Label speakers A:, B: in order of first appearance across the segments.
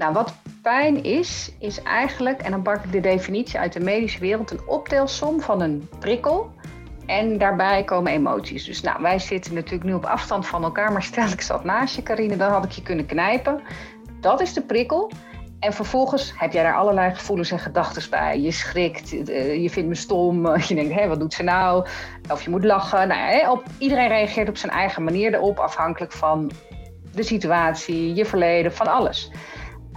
A: Nou, wat pijn is, is eigenlijk, en dan pak ik de definitie uit de medische wereld, een optelsom van een prikkel. En daarbij komen emoties. Dus nou, wij zitten natuurlijk nu op afstand van elkaar, maar stel ik zat naast je, Carine, dan had ik je kunnen knijpen. Dat is de prikkel. En vervolgens heb jij daar allerlei gevoelens en gedachten bij. Je schrikt, eh, je vindt me stom, je denkt, hé, wat doet ze nou? Of je moet lachen. Nou op, iedereen reageert op zijn eigen manier erop, afhankelijk van de situatie, je verleden, van alles.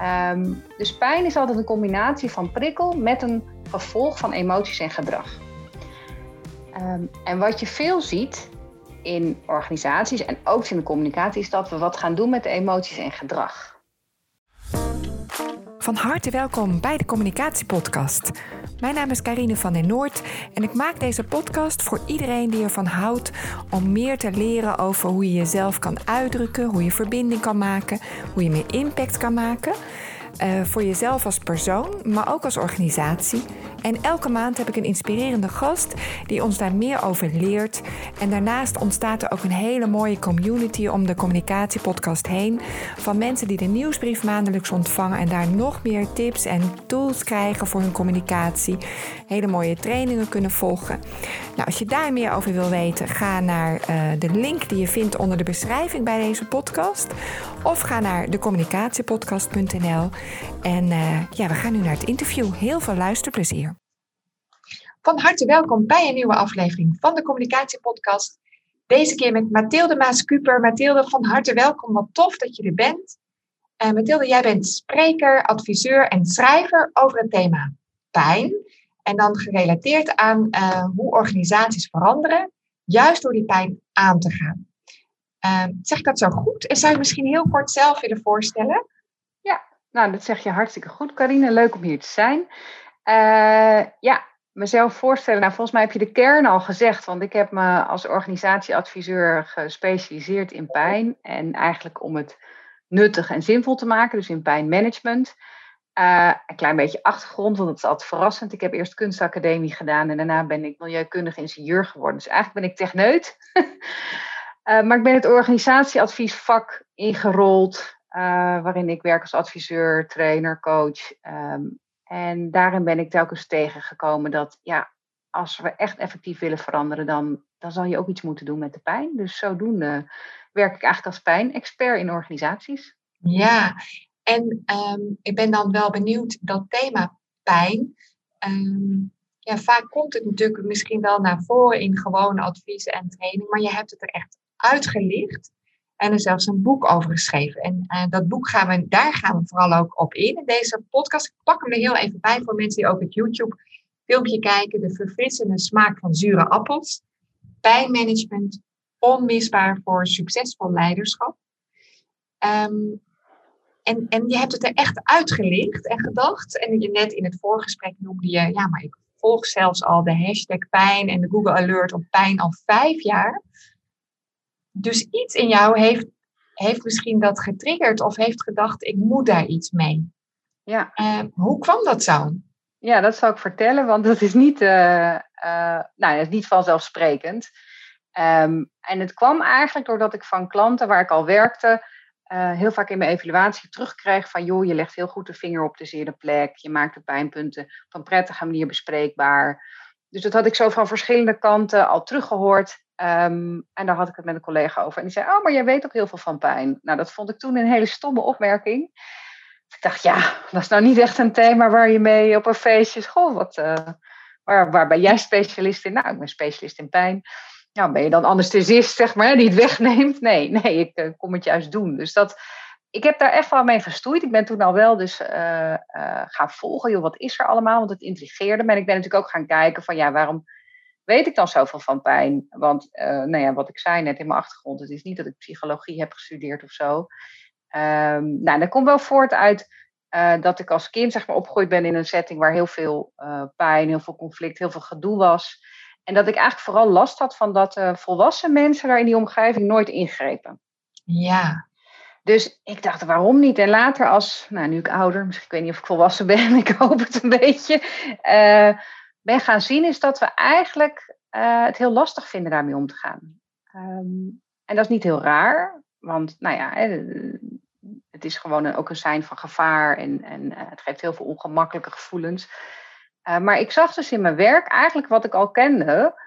A: Ehm, dus pijn is altijd een combinatie van prikkel met een gevolg van emoties en gedrag. Ehm, en wat je veel ziet in organisaties en ook in de communicatie, is dat we wat gaan doen met de emoties en gedrag.
B: Van harte welkom bij de Communicatiepodcast. Mijn naam is Karine van den Noord en ik maak deze podcast voor iedereen die ervan houdt om meer te leren over hoe je jezelf kan uitdrukken, hoe je verbinding kan maken, hoe je meer impact kan maken. Uh, voor jezelf als persoon, maar ook als organisatie. En elke maand heb ik een inspirerende gast die ons daar meer over leert. En daarnaast ontstaat er ook een hele mooie community om de communicatiepodcast heen. Van mensen die de nieuwsbrief maandelijks ontvangen en daar nog meer tips en tools krijgen voor hun communicatie. Hele mooie trainingen kunnen volgen. Nou, als je daar meer over wil weten, ga naar uh, de link die je vindt onder de beschrijving bij deze podcast. Of ga naar decommunicatiepodcast.nl. En uh, ja, we gaan nu naar het interview. Heel veel luisterplezier.
C: Van harte welkom bij een nieuwe aflevering van de Communicatiepodcast. Deze keer met Mathilde Maas-Kuper. Mathilde, van harte welkom. Wat tof dat je er bent. Uh, Mathilde, jij bent spreker, adviseur en schrijver over het thema pijn. En dan gerelateerd aan uh, hoe organisaties veranderen, juist door die pijn aan te gaan. Uh, zeg ik dat zo goed? En zou je misschien heel kort zelf willen voorstellen?
A: Ja, nou dat zeg je hartstikke goed, Carine. Leuk om hier te zijn. Uh, ja, mezelf voorstellen. Nou, volgens mij heb je de kern al gezegd, want ik heb me als organisatieadviseur gespecialiseerd in pijn. En eigenlijk om het nuttig en zinvol te maken, dus in pijnmanagement. Uh, een klein beetje achtergrond, want het is altijd verrassend. Ik heb eerst kunstacademie gedaan en daarna ben ik milieukundig ingenieur geworden. Dus eigenlijk ben ik techneut. uh, maar ik ben het organisatieadviesvak ingerold, uh, waarin ik werk als adviseur, trainer, coach. Um, en daarin ben ik telkens tegengekomen dat ja, als we echt effectief willen veranderen, dan, dan zal je ook iets moeten doen met de pijn. Dus zodoende werk ik eigenlijk als pijnexpert in organisaties.
C: Ja, en um, ik ben dan wel benieuwd, dat thema pijn. Um, ja, vaak komt het natuurlijk misschien wel naar voren in gewone advies en training, maar je hebt het er echt uitgelicht en er zelfs een boek over geschreven. En uh, dat boek gaan we, daar gaan we vooral ook op in. Deze podcast, ik pak hem er heel even bij voor mensen die ook het YouTube filmpje kijken. De verfrissende smaak van zure appels. Pijnmanagement, onmisbaar voor succesvol leiderschap. Um, en, en je hebt het er echt uitgelicht en gedacht. En je net in het voorgesprek noemde je, ja, maar ik volg zelfs al de hashtag pijn en de Google Alert op pijn al vijf jaar. Dus iets in jou heeft, heeft misschien dat getriggerd of heeft gedacht, ik moet daar iets mee. Ja. Uh, hoe kwam dat zo?
A: Ja, dat zal ik vertellen, want dat is niet, uh, uh, nou, dat is niet vanzelfsprekend. Um, en het kwam eigenlijk doordat ik van klanten waar ik al werkte, uh, heel vaak in mijn evaluatie terugkrijg van joh, je legt heel goed de vinger op de zere plek, je maakt de pijnpunten op een prettige manier bespreekbaar. Dus dat had ik zo van verschillende kanten al teruggehoord. Um, en daar had ik het met een collega over. En die zei, oh, maar jij weet ook heel veel van pijn. Nou, dat vond ik toen een hele stomme opmerking. Ik dacht, ja, dat is nou niet echt een thema waar je mee op een feestje... Goh, wat, uh, waar, waar ben jij specialist in? Nou, ik ben specialist in pijn. Nou, ben je dan anesthesist, zeg maar, die het wegneemt? Nee, nee, ik uh, kom het juist doen. Dus dat, ik heb daar echt wel mee gestoeid. Ik ben toen al wel dus uh, uh, gaan volgen. Joh, wat is er allemaal? Want het intrigeerde me. En ik ben natuurlijk ook gaan kijken van, ja, waarom weet ik dan zoveel van pijn? Want, nou ja, wat ik zei net in mijn achtergrond, het is niet dat ik psychologie heb gestudeerd of zo. Um, nou, dat komt wel voort uit dat ik als kind zeg maar opgegroeid ben in een setting waar heel veel pijn, heel veel conflict, heel veel gedoe was. En dat ik eigenlijk vooral last had van dat volwassen mensen daar in die omgeving nooit ingrepen.
C: Ja.
A: Dus ik dacht, waarom niet? En later als, nou nu ik ouder, misschien ik weet niet of ik volwassen ben, ik hoop het een beetje ben gaan zien, is dat we eigenlijk uh, het heel lastig vinden daarmee om te gaan. Um, en dat is niet heel raar, want nou ja, het is gewoon een, ook een zijn van gevaar en, en het geeft heel veel ongemakkelijke gevoelens. Maar ik zag dus in mijn werk eigenlijk wat ik al kende,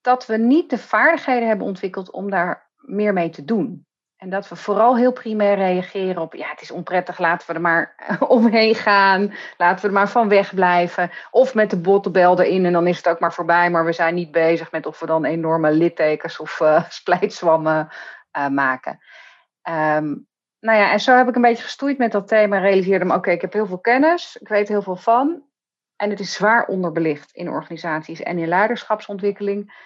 A: dat we niet de vaardigheden hebben ontwikkeld om daar meer mee te doen. En dat we vooral heel primair reageren op, ja, het is onprettig, laten we er maar omheen gaan. Laten we er maar van wegblijven. Of met de bottenbel erin en dan is het ook maar voorbij. Maar we zijn niet bezig met of we dan enorme littekens of uh, splijtswammen uh, maken. Um, nou ja, en zo heb ik een beetje gestoeid met dat thema. Realiseerde me, oké, ik heb heel veel kennis. Ik weet heel veel van. En het is zwaar onderbelicht in organisaties en in leiderschapsontwikkeling.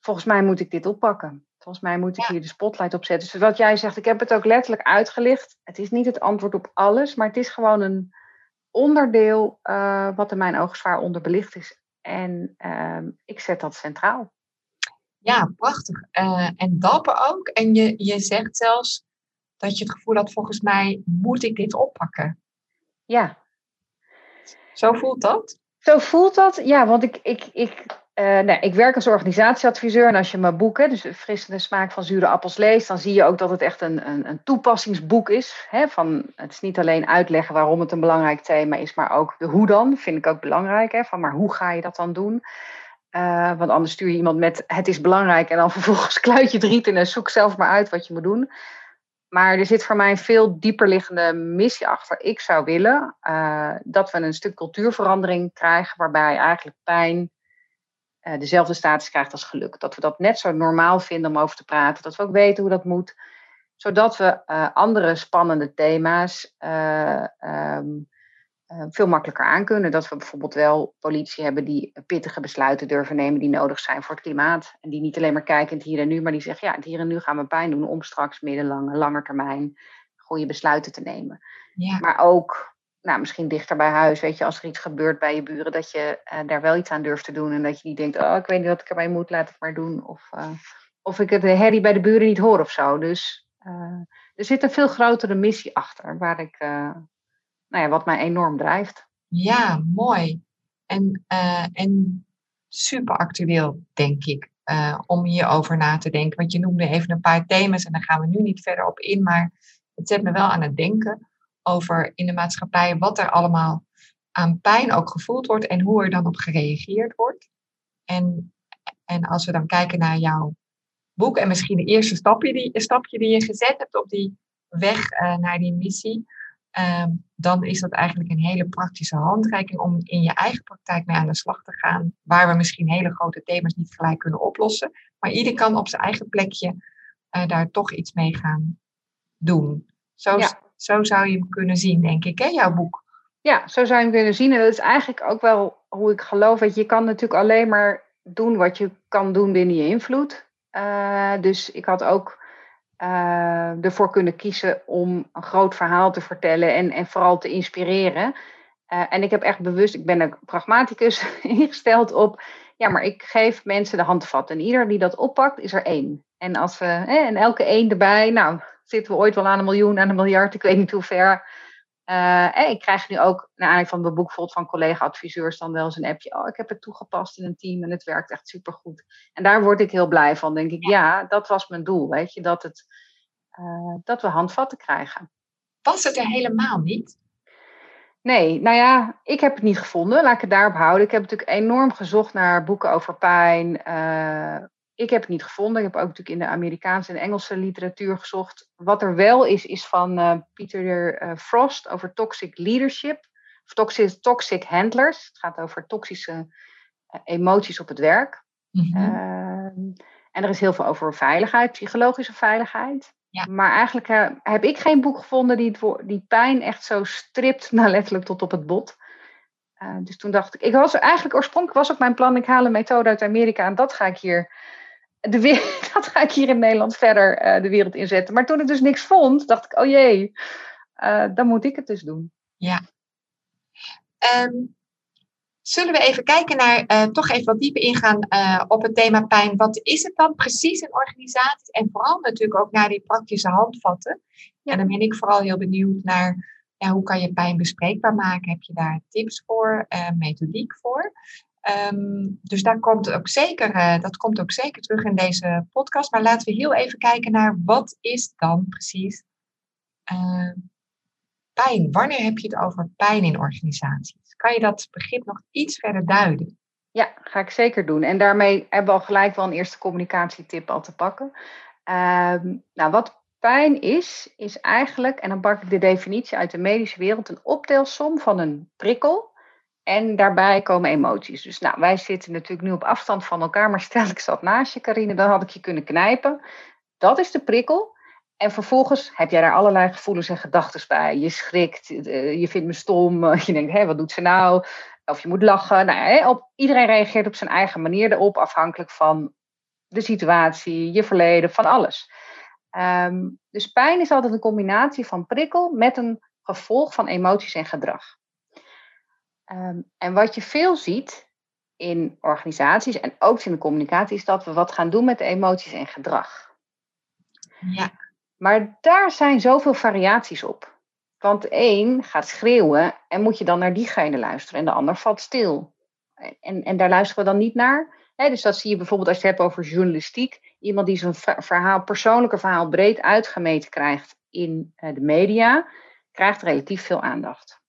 A: Volgens mij moet ik dit oppakken. Volgens mij moet ik hier de spotlight op zetten. Dus wat jij zegt, ik heb het ook letterlijk uitgelicht. Het is niet het antwoord op alles, maar het is gewoon een onderdeel uh, wat in mijn ogen zwaar onderbelicht is. En uh, ik zet dat centraal.
C: Ja, prachtig. Uh, en dapper ook. En je, je zegt zelfs dat je het gevoel had, volgens mij moet ik dit oppakken.
A: Ja.
C: Zo voelt dat?
A: Zo voelt dat, ja, want ik, ik, ik uh, nee, ik werk als organisatieadviseur en als je mijn boek, hè, dus Frissende Smaak van Zure Appels leest, dan zie je ook dat het echt een, een, een toepassingsboek is. Hè, van, het is niet alleen uitleggen waarom het een belangrijk thema is, maar ook de hoe dan, vind ik ook belangrijk. Hè, van, maar hoe ga je dat dan doen? Uh, want anders stuur je iemand met het is belangrijk en dan vervolgens kluit je het riet in en zoek zelf maar uit wat je moet doen. Maar er zit voor mij een veel dieper liggende missie achter. Ik zou willen uh, dat we een stuk cultuurverandering krijgen waarbij eigenlijk pijn uh, dezelfde status krijgt als geluk. Dat we dat net zo normaal vinden om over te praten. Dat we ook weten hoe dat moet. Zodat we uh, andere spannende thema's um, veel makkelijker aankunnen. Dat we bijvoorbeeld wel politie hebben die pittige besluiten durven nemen die nodig zijn voor het klimaat. En die niet alleen maar kijken in het hier en nu, maar die zeggen ja, het hier en nu gaan we pijn doen om straks middellange, langer termijn goede besluiten te nemen. Ja. Maar ook nou, misschien dichter bij huis, weet je, als er iets gebeurt bij je buren, dat je uh, daar wel iets aan durft te doen. En dat je niet denkt, oh, ik weet niet wat ik ermee moet, laat het maar doen. Of, uh, of ik het de herrie bij de buren niet hoor of zo. Dus uh, er zit een veel grotere missie achter, waar ik, nou ja, wat mij enorm drijft.
C: Ja, mooi. En, en super actueel, denk ik, om hierover na te denken. Want je noemde even een paar thema's en daar gaan we nu niet verder op in, maar het zet me wel aan het denken over in de maatschappij wat er allemaal aan pijn ook gevoeld wordt en hoe er dan op gereageerd wordt. En, en als we dan kijken naar jouw boek en misschien de eerste stapje die, stapje die je gezet hebt op die weg uh, naar die missie, uh, dan is dat eigenlijk een hele praktische handreiking om in je eigen praktijk mee aan de slag te gaan, waar we misschien hele grote thema's niet gelijk kunnen oplossen, maar ieder kan op zijn eigen plekje uh, daar toch iets mee gaan doen. Zo, ja. Zo zou je hem kunnen zien, denk ik, hè, jouw boek.
A: Ja, zo zou je hem kunnen zien. En dat is eigenlijk ook wel hoe ik geloof. Dat je kan natuurlijk alleen maar doen wat je kan doen binnen je invloed. Uh, dus ik had ook uh, ervoor kunnen kiezen om een groot verhaal te vertellen en, en vooral te inspireren. Uh, en ik heb echt bewust, ik ben een pragmaticus ingesteld op, ja, maar ik geef mensen de handvat. En ieder die dat oppakt, is er één. En, als we, en elke één erbij, nou, zitten we ooit wel aan een miljoen, aan een miljard, ik weet niet hoe ver. Uh, en ik krijg nu ook, naar aanleiding van mijn boek, bijvoorbeeld van collega-adviseurs, dan wel eens een appje. Oh, ik heb het toegepast in een team en het werkt echt supergoed. En daar word ik heel blij van. Denk ik, ja, dat was mijn doel, weet je, dat, het, uh, dat we handvatten krijgen.
C: Was het er helemaal niet?
A: Nee, nou ja, ik heb het niet gevonden. Laat ik het daarop houden. Ik heb natuurlijk enorm gezocht naar boeken over pijn, uh, ik heb het niet gevonden. Ik heb ook natuurlijk in de Amerikaanse en Engelse literatuur gezocht. Wat er wel is, is van uh, Peter uh, Frost over toxic leadership. Of toxic, toxic handlers. Het gaat over toxische uh, emoties op het werk. Mm -hmm. en er is heel veel over veiligheid, psychologische veiligheid. Ja. Maar eigenlijk heb ik geen boek gevonden die, het, die pijn echt zo stript, nou letterlijk tot op het bot. dus toen dacht ik, ik was eigenlijk oorspronkelijk was ook mijn plan, ik haal een methode uit Amerika en dat ga ik hier de wereld, dat ga ik hier in Nederland verder uh, de wereld inzetten. Maar toen ik dus niks vond, dacht ik, oh jee, uh, dan moet ik het dus doen.
C: Ja. Um, zullen we even kijken naar, uh, toch even wat dieper ingaan op het thema pijn. Wat is het dan precies in organisaties? En vooral natuurlijk ook naar die praktische handvatten. Ja. En dan ben ik vooral heel benieuwd naar, ja, hoe kan je pijn bespreekbaar maken? Heb je daar tips voor, methodiek voor? Um, dus daar komt ook zeker, uh, dat komt ook zeker terug in deze podcast. Maar laten we heel even kijken naar wat is dan precies uh, pijn. Wanneer heb je het over pijn in organisaties? Kan je dat begrip nog iets verder duiden?
A: Ja, ga ik zeker doen. En daarmee hebben we al gelijk wel een eerste communicatietip al te pakken. Ehm, nou, wat pijn is, is eigenlijk, en dan pak ik de definitie uit de medische wereld, een optelsom van een prikkel. En daarbij komen emoties. Dus nou, wij zitten natuurlijk nu op afstand van elkaar, maar stel ik zat naast je, Karine, dan had ik je kunnen knijpen. Dat is de prikkel. En vervolgens heb jij daar allerlei gevoelens en gedachten bij. Je schrikt, eh, je vindt me stom, je denkt, hé, wat doet ze nou? Of je moet lachen. Nou, op, iedereen reageert op zijn eigen manier erop, afhankelijk van de situatie, je verleden, van alles. Ehm, dus pijn is altijd een combinatie van prikkel met een gevolg van emoties en gedrag. Ehm, en wat je veel ziet in organisaties en ook in de communicatie, is dat we wat gaan doen met de emoties en gedrag.
C: Ja.
A: Maar daar zijn zoveel variaties op. Want de een gaat schreeuwen en moet je dan naar diegene luisteren en de ander valt stil. En, en daar luisteren we dan niet naar. dus dat zie je bijvoorbeeld als je het hebt over journalistiek. Iemand die zijn verhaal, persoonlijke verhaal breed uitgemeten krijgt in eh, de media, krijgt relatief veel aandacht.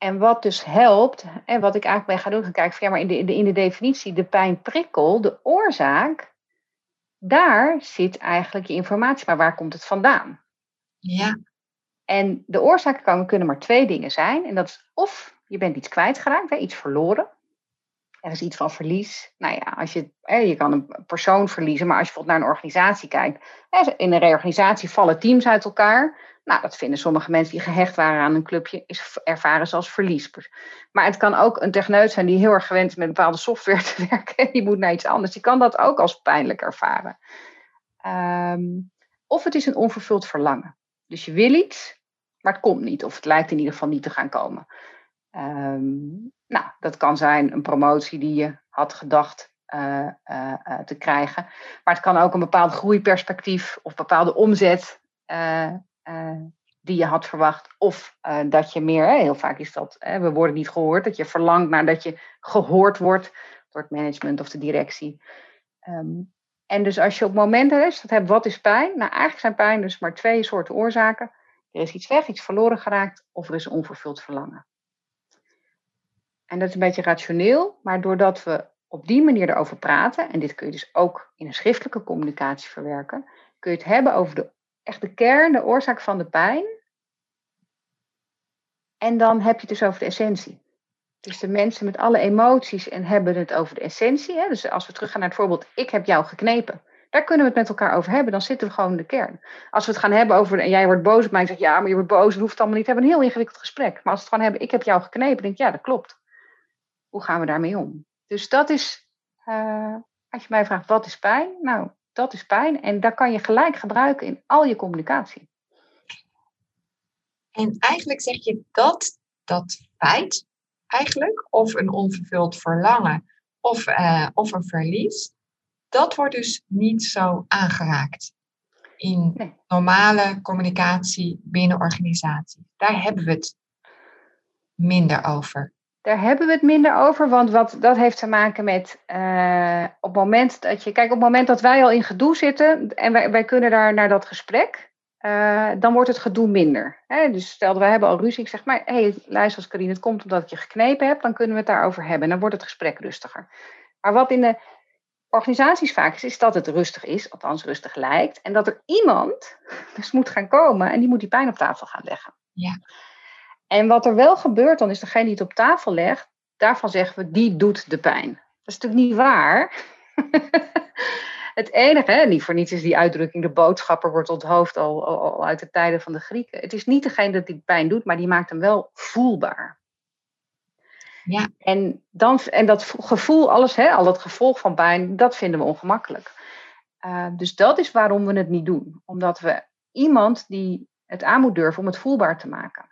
A: En wat dus helpt, en wat ik eigenlijk ben gaan doen, gaan kijken van ja, maar in de, in de, in de definitie, de pijnprikkel, de oorzaak, daar zit eigenlijk je informatie. Maar waar komt het vandaan?
C: Ja.
A: En de oorzaken kunnen maar twee dingen zijn. En dat is of je bent iets kwijtgeraakt, hè, iets verloren. Er is iets van verlies. Nou ja, als je, je kan een persoon verliezen, maar als je bijvoorbeeld naar een organisatie kijkt. In een reorganisatie vallen teams uit elkaar. Nou, dat vinden sommige mensen die gehecht waren aan een clubje, is ervaren ze als verlies. Maar het kan ook een techneut zijn die heel erg gewend is met bepaalde software te werken. Die moet naar iets anders. Die kan dat ook als pijnlijk ervaren. Ehm, of het is een onvervuld verlangen. Dus je wil iets, maar het komt niet. Of het lijkt in ieder geval niet te gaan komen. Ehm, nou, dat kan zijn een promotie die je had gedacht uh, uh, te krijgen. Maar het kan ook een bepaald groeiperspectief of bepaalde omzet die je had verwacht. Of dat je meer, heel vaak is dat, we worden niet gehoord, dat je verlangt naar dat je gehoord wordt door het management of de directie. Um, en dus als je op momenten is, dat hebt wat is pijn? Nou, eigenlijk zijn pijn dus maar twee soorten oorzaken. Er is iets weg, iets verloren geraakt of er is onvervuld verlangen. En dat is een beetje rationeel, maar doordat we op die manier erover praten, en dit kun je dus ook in een schriftelijke communicatie verwerken, kun je het hebben over de, echt kern, de oorzaak van de pijn. En dan heb je het dus over de essentie. Dus de mensen met alle emoties en hebben het over de essentie. Hè? Dus als we teruggaan naar het voorbeeld, ik heb jou geknepen. Daar kunnen we het met elkaar over hebben. Dan zitten we gewoon in de kern. Als we het gaan hebben over, en jij wordt boos op mij en zegt, ja, maar je wordt boos, dat hoeft allemaal niet. We hebben een heel ingewikkeld gesprek. Maar als we het gewoon hebben, ik heb jou geknepen, denk ik, ja, dat klopt. Hoe gaan we daarmee om? Dus dat is, uh, als je mij vraagt, wat is pijn? Nou, dat is pijn. En dat kan je gelijk gebruiken in al je communicatie.
C: En eigenlijk zeg je dat, dat feit, eigenlijk, of een onvervuld verlangen, of, uh, of een verlies, dat wordt dus niet zo aangeraakt in normale communicatie binnen organisaties. Daar hebben we het minder over.
A: Daar hebben we het minder over, want wat, dat heeft te maken met uh, op het moment dat je, kijk, op het moment dat wij al in gedoe zitten en wij, wij kunnen daar naar dat gesprek, uh, dan wordt het gedoe minder. Hè? Dus stel we hebben al ruzie, ik zeg maar, hé, hey, luister als Karine, het komt omdat ik je geknepen heb, dan kunnen we het daarover hebben en dan wordt het gesprek rustiger. Maar wat in de organisaties vaak is, is dat het rustig is, althans rustig lijkt, en dat er iemand dus moet gaan komen en die moet die pijn op tafel gaan leggen.
C: Ja.
A: En wat er wel gebeurt, dan is degene die het op tafel legt, daarvan zeggen we, die doet de pijn. Dat is natuurlijk niet waar. Het enige, hè, niet voor niets is die uitdrukking, de boodschapper wordt onthoofd al, al, al uit de tijden van de Grieken. Het is niet degene dat die pijn doet, maar die maakt hem wel voelbaar.
C: Ja.
A: En, dan, en dat gevoel, alles, hè, al dat gevolg van pijn, dat vinden we ongemakkelijk. Uh, dus dat is waarom we het niet doen. Omdat we iemand die het aan moet durven om het voelbaar te maken.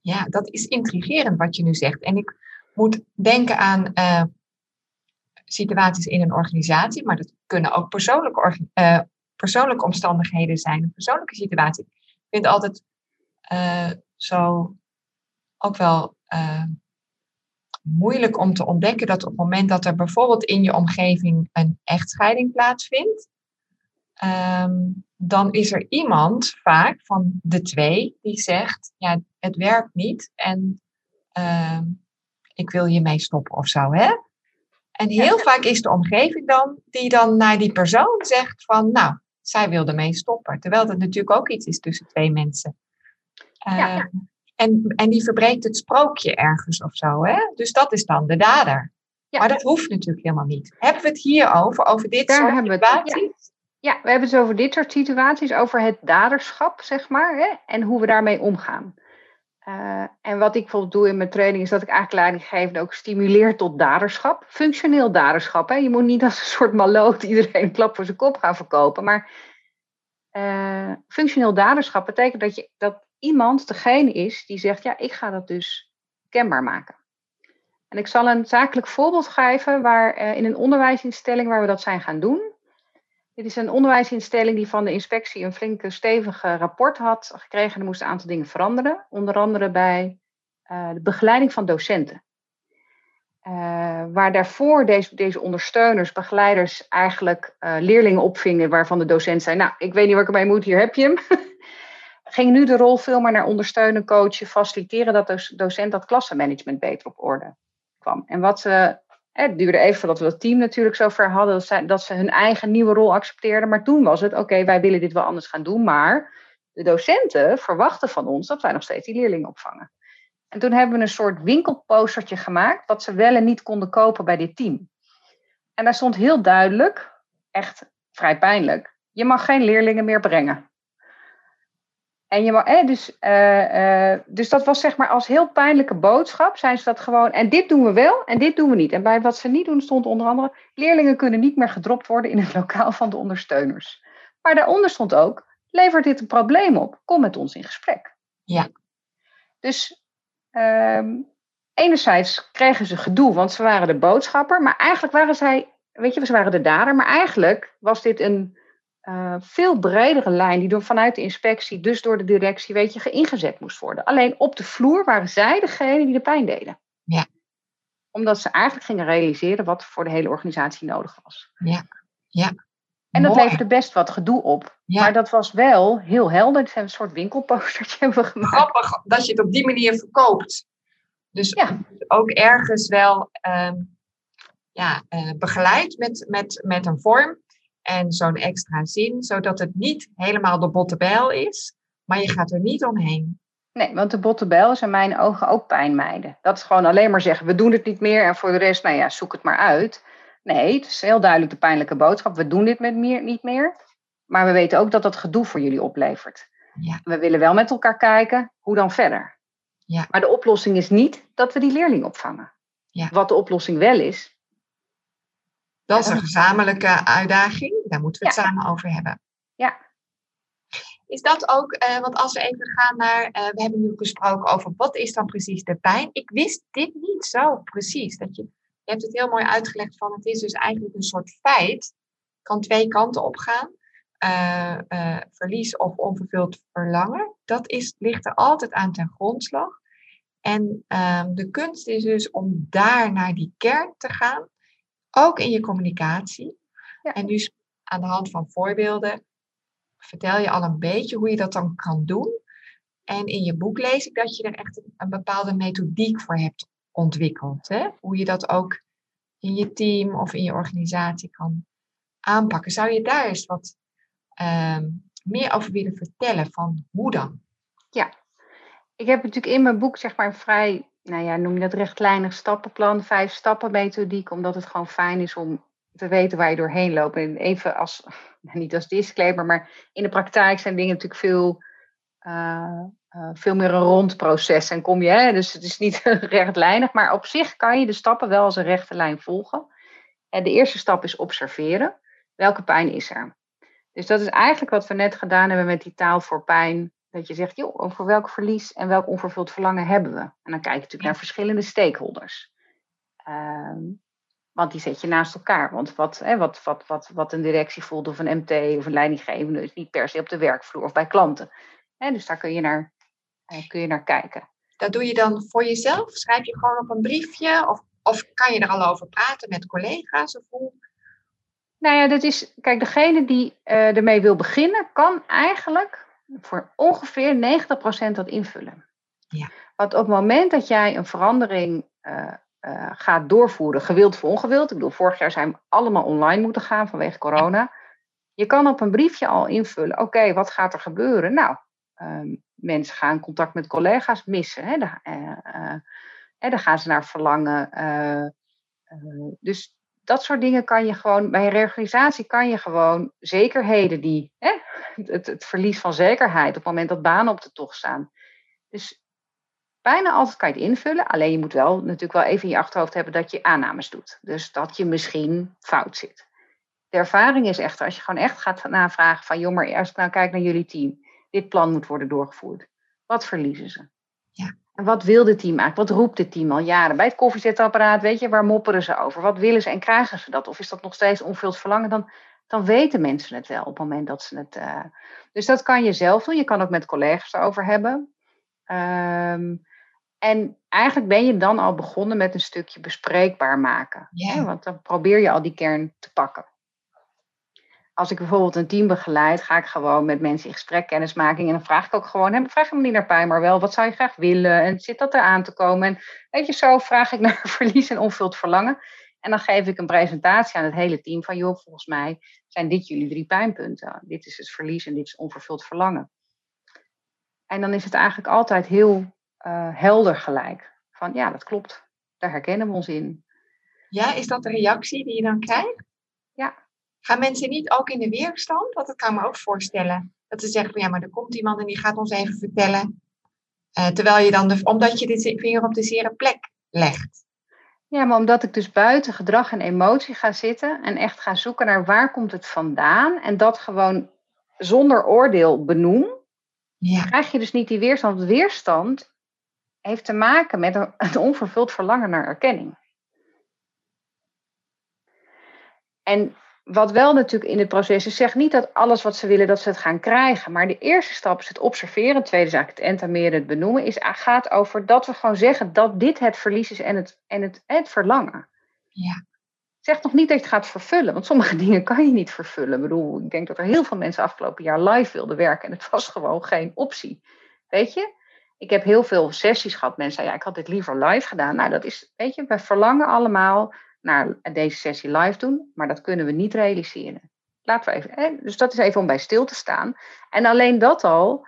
C: Ja, dat is intrigerend wat je nu zegt. En ik moet denken aan uh, situaties in een organisatie, maar dat kunnen ook persoonlijke, uh, persoonlijke omstandigheden zijn, een persoonlijke situatie. Ik vind het altijd uh, zo ook wel moeilijk om te ontdekken dat op het moment dat er bijvoorbeeld in je omgeving een echtscheiding plaatsvindt, ehm, dan is er iemand vaak van de twee die zegt, ja, het werkt niet en ehm, ik wil hiermee stoppen of zo, hè? En heel vaak is de omgeving dan die dan naar die persoon zegt van, nou, zij wil ermee stoppen. Terwijl dat natuurlijk ook iets is tussen twee mensen.
A: Ja.
C: Ehm, en, en die verbreekt het sprookje ergens of zo, hè? Dus dat is dan de dader.
A: Ja.
C: Maar dat hoeft natuurlijk helemaal niet. Hebben we het hier over, over dit
A: Daar
C: soort
A: hebben we het? Ja, we hebben het over dit soort situaties, over het daderschap, zeg maar, hè, en hoe we daarmee omgaan. Eh, en wat ik bijvoorbeeld doe in mijn training, is dat ik eigenlijk ook stimuleer tot daderschap. Functioneel daderschap. Hè. Je moet niet als een soort maloot iedereen een klap voor zijn kop gaan verkopen. Maar eh, functioneel daderschap betekent dat, je, dat iemand degene is die zegt, ja, ik ga dat dus kenbaar maken. En ik zal een zakelijk voorbeeld geven waar, eh, in een onderwijsinstelling waar we dat zijn gaan doen. Dit is een onderwijsinstelling die van de inspectie een flinke stevige rapport had gekregen. Er moesten een aantal dingen veranderen. Onder andere bij eh, de begeleiding van docenten. Eh, waar daarvoor deze, deze ondersteuners, begeleiders eigenlijk eh, leerlingen opvingen waarvan de docent zei, nou, ik weet niet waar ik ermee moet, hier heb je hem. Ging nu de rol veel meer naar ondersteunen, coachen, faciliteren dat de docent dat klassenmanagement beter op orde kwam. En wat ze het duurde even voordat we dat team natuurlijk zover hadden, dat dat ze hun eigen nieuwe rol accepteerden. Maar toen was het, oké, wij willen dit wel anders gaan doen, maar de docenten verwachten van ons dat wij nog steeds die leerlingen opvangen. En toen hebben we een soort winkelpostertje gemaakt, wat ze wel en niet konden kopen bij dit team. En daar stond heel duidelijk, echt vrij pijnlijk, je mag geen leerlingen meer brengen. En je mag, eh, dus, uh, uh, dus dat was zeg maar als heel pijnlijke boodschap, zijn ze dat gewoon. En dit doen we wel en dit doen we niet. En bij wat ze niet doen stond onder andere, leerlingen kunnen niet meer gedropt worden in het lokaal van de ondersteuners. Maar daaronder stond ook, levert dit een probleem op? Kom met ons in gesprek.
C: Ja.
A: Dus ehm, enerzijds kregen ze gedoe, want ze waren de boodschapper, maar eigenlijk waren zij, weet je, ze waren de dader, maar eigenlijk was dit een uh, veel bredere lijn die door, vanuit de inspectie, dus door de directie, weet je, ingezet moest worden. Alleen op de vloer waren zij degene die de pijn deden.
C: Ja.
A: Omdat ze eigenlijk gingen realiseren wat voor de hele organisatie nodig was.
C: Ja, ja.
A: En dat
C: Mooi.
A: leverde best wat gedoe op.
C: Ja.
A: Maar dat was wel heel helder. Het is een soort winkelpostertje hebben we gemaakt.
C: Grappig dat je het op die manier verkoopt. Dus
A: Ja.
C: ook ergens wel ehm, ja, eh, begeleid met, met, met een vorm en zo'n extra zin, zodat het niet helemaal de botte bijl is, maar je gaat er niet omheen.
A: Nee, want de bottebel is in mijn ogen ook pijnmijden. Dat is gewoon alleen maar zeggen, we doen het niet meer en voor de rest, nou ja, zoek het maar uit. Nee, het is heel duidelijk de pijnlijke boodschap. We doen dit met meer, niet meer. Maar we weten ook dat dat gedoe voor jullie oplevert.
C: Ja.
A: We willen wel met elkaar kijken, hoe dan verder?
C: Ja.
A: Maar de oplossing is niet dat we die leerling opvangen.
C: Ja.
A: Wat de oplossing wel is,
C: Dat is een gezamenlijke uitdaging, daar moeten we het
A: Ja.
C: samen over hebben.
A: Ja.
C: Is dat ook, eh, want als we even gaan naar, eh, we hebben nu gesproken over wat is dan precies de pijn. Ik wist dit niet zo precies. Dat je, je hebt het heel mooi uitgelegd van het is dus eigenlijk een soort feit. Kan twee kanten opgaan. Eh, eh, verlies of onvervuld verlangen. Dat is, ligt er altijd aan ten grondslag. En ehm, de kunst is dus om daar naar die kern te gaan. Ook in je communicatie.
A: Ja.
C: En dus aan de hand van voorbeelden vertel je al een beetje hoe je dat dan kan doen. En in je boek lees ik dat je er echt een, een bepaalde methodiek voor hebt ontwikkeld. Hè? Hoe je dat ook in je team of in je organisatie kan aanpakken. Zou je daar eens wat ehm, meer over willen vertellen van hoe dan?
A: Ik heb natuurlijk in mijn boek zeg maar een vrij, nou ja, noem je dat rechtlijnig stappenplan, vijf stappen methodiek, omdat het gewoon fijn is om te weten waar je doorheen loopt. En even als, niet als disclaimer, maar in de praktijk zijn dingen natuurlijk veel, uh, uh, veel meer een rond proces. En kom je, hè, dus het is niet rechtlijnig, maar op zich kan je de stappen wel als een rechte lijn volgen. En de eerste stap is observeren. Welke pijn is er? Dus dat is eigenlijk wat we net gedaan hebben met die taal voor pijn. Dat je zegt, joh, over welk verlies en welk onvervuld verlangen hebben we? En dan kijk je natuurlijk naar verschillende stakeholders. Um, want die zet je naast elkaar. Want wat, hè, wat, wat, wat, wat een directie voelt of een MT of een leidinggevende is niet per se op de werkvloer of bij klanten. Hè, dus daar kun je, naar, uh, kun je naar kijken.
C: Dat doe je dan voor jezelf? Schrijf je gewoon op een briefje? Of, of kan je er al over praten met collega's? Of hoe?
A: Nou ja, dat is, kijk, degene die uh, ermee wil beginnen, kan eigenlijk voor ongeveer 90% dat invullen.
C: Ja.
A: Want op het moment dat jij een verandering uh, uh, gaat doorvoeren, gewild of ongewild, ik bedoel, vorig jaar zijn we allemaal online moeten gaan vanwege corona. Je kan op een briefje al invullen, oké, wat gaat er gebeuren? Nou, uh, mensen gaan contact met collega's missen. Hè? Daar, daar gaan ze naar verlangen. dus dat soort dingen kan je gewoon, bij reorganisatie kan je gewoon zekerheden die, hè, het, het, verlies van zekerheid op het moment dat banen op de tocht staan. Dus bijna altijd kan je het invullen, alleen je moet wel natuurlijk wel even in je achterhoofd hebben dat je aannames doet. Dus dat je misschien fout zit. De ervaring is echter, als je gewoon echt gaat navragen van, joh, maar ik nou kijk naar jullie team, dit plan moet worden doorgevoerd. Wat verliezen ze?
C: Ja.
A: Wat wil het team eigenlijk? Wat roept het team al jaren? Bij het koffiezetapparaat, weet je, waar mopperen ze over? Wat willen ze en krijgen ze dat? Of is dat nog steeds onvuld verlangen? Dan, dan weten mensen het wel op het moment dat ze het. Uh... Dus dat kan je zelf doen. Je kan ook met collega's erover hebben. Um, en eigenlijk ben je dan al begonnen met een stukje bespreekbaar maken.
C: Ja.
A: Hè? Want dan probeer je al die kern te pakken als ik bijvoorbeeld een team begeleid, ga ik gewoon met mensen in gesprek, kennismaking. En dan vraag ik ook gewoon, vraag hem niet naar pijn, maar wel, wat zou je graag willen? En zit dat er aan te komen? En weet je, zo vraag ik naar verlies en onvuld verlangen. En dan geef ik een presentatie aan het hele team van, joh, volgens mij zijn dit jullie drie pijnpunten. Dit is het verlies en dit is onvervuld verlangen. En dan is het eigenlijk altijd heel uh, helder gelijk. Van ja, dat klopt. Daar herkennen we ons in.
C: Ja, is dat de reactie die je dan krijgt? Gaan mensen niet ook in de weerstand? Want dat kan me ook voorstellen. Dat ze zeggen van ja, maar er komt iemand en die gaat ons even vertellen. Uh, terwijl je dan, de, omdat je de vinger op de zere plek legt.
A: Ja, maar omdat ik dus buiten gedrag en emotie ga zitten en echt ga zoeken naar waar komt het vandaan en dat gewoon zonder oordeel benoem,
C: ja.
A: krijg je dus niet die weerstand. Want weerstand heeft te maken met een, een onvervuld verlangen naar erkenning. En wat wel natuurlijk in het proces is, zeg niet dat alles wat ze willen, dat ze het gaan krijgen. Maar de eerste stap is het observeren. Het tweede is eigenlijk het entameren, het benoemen. Is, gaat over dat we gewoon zeggen dat dit het verlies is en het, en het, het verlangen.
C: Ja.
A: Zeg nog niet dat je het gaat vervullen, want sommige dingen kan je niet vervullen. Ik bedoel, ik denk dat er heel veel mensen afgelopen jaar live wilden werken en het was gewoon geen optie. Weet je? Ik heb heel veel sessies gehad. Mensen zeiden, ja, ik had dit liever live gedaan. Nou, dat is, weet je, we verlangen allemaal naar deze sessie live doen, maar dat kunnen we niet realiseren. Laten we even, hè? Dus dat is even om bij stil te staan. En alleen dat al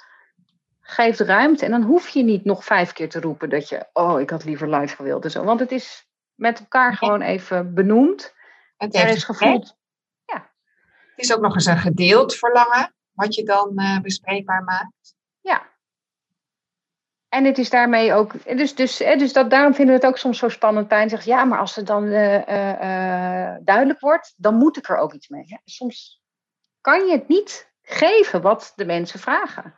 A: geeft ruimte. En dan hoef je niet nog vijf keer te roepen dat je, oh, ik had liever live gewild en zo. Want het is met elkaar gewoon even benoemd.
C: Het
A: er is gevoeld.
C: Ja. Het is ook nog eens een gedeeld verlangen, wat je dan uh, bespreekbaar maakt.
A: Ja, en het is daarmee ook. Dus, dus, dus dat, daarom vinden we het ook soms zo spannend. Pijn zegt ja, maar als het dan uh, uh, duidelijk wordt, dan moet ik er ook iets mee. Soms kan je het niet geven wat de mensen vragen.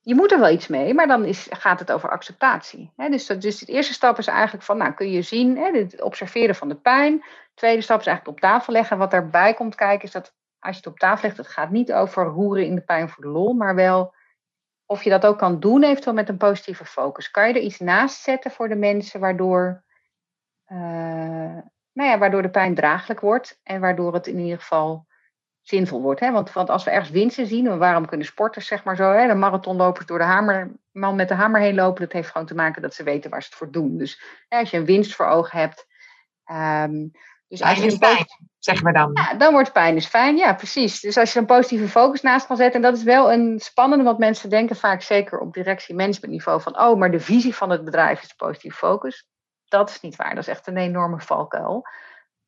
A: Je moet er wel iets mee, maar dan is, gaat het over acceptatie. dus, dus de eerste stap is eigenlijk van, nou kun je zien, het observeren van de pijn. De tweede stap is eigenlijk op tafel leggen. Wat daarbij komt kijken is dat als je het op tafel legt, het gaat niet over hoeren in de pijn voor de lol, maar wel of je dat ook kan doen, eventueel met een positieve focus. Kan je er iets naast zetten voor de mensen waardoor, uh, nou ja, waardoor de pijn draaglijk wordt en waardoor het in ieder geval zinvol wordt. Hè? Want, want als we ergens winsten zien, waarom kunnen sporters zeg maar zo, hè, de marathonlopers door de hamer, man met de hamer heen lopen, dat heeft gewoon te maken dat ze weten waar ze het voor doen. Dus hè, als je een winst voor ogen hebt. Um,
C: dus als je is fijn, zeggen we dan.
A: Ja, dan wordt pijn is fijn. Ja, precies. Dus als je een positieve focus naast kan zetten. En dat is wel een spannende, want mensen denken vaak zeker op directie-managementniveau van... oh, maar de visie van het bedrijf is positieve focus. Dat is niet waar. Dat is echt een enorme valkuil.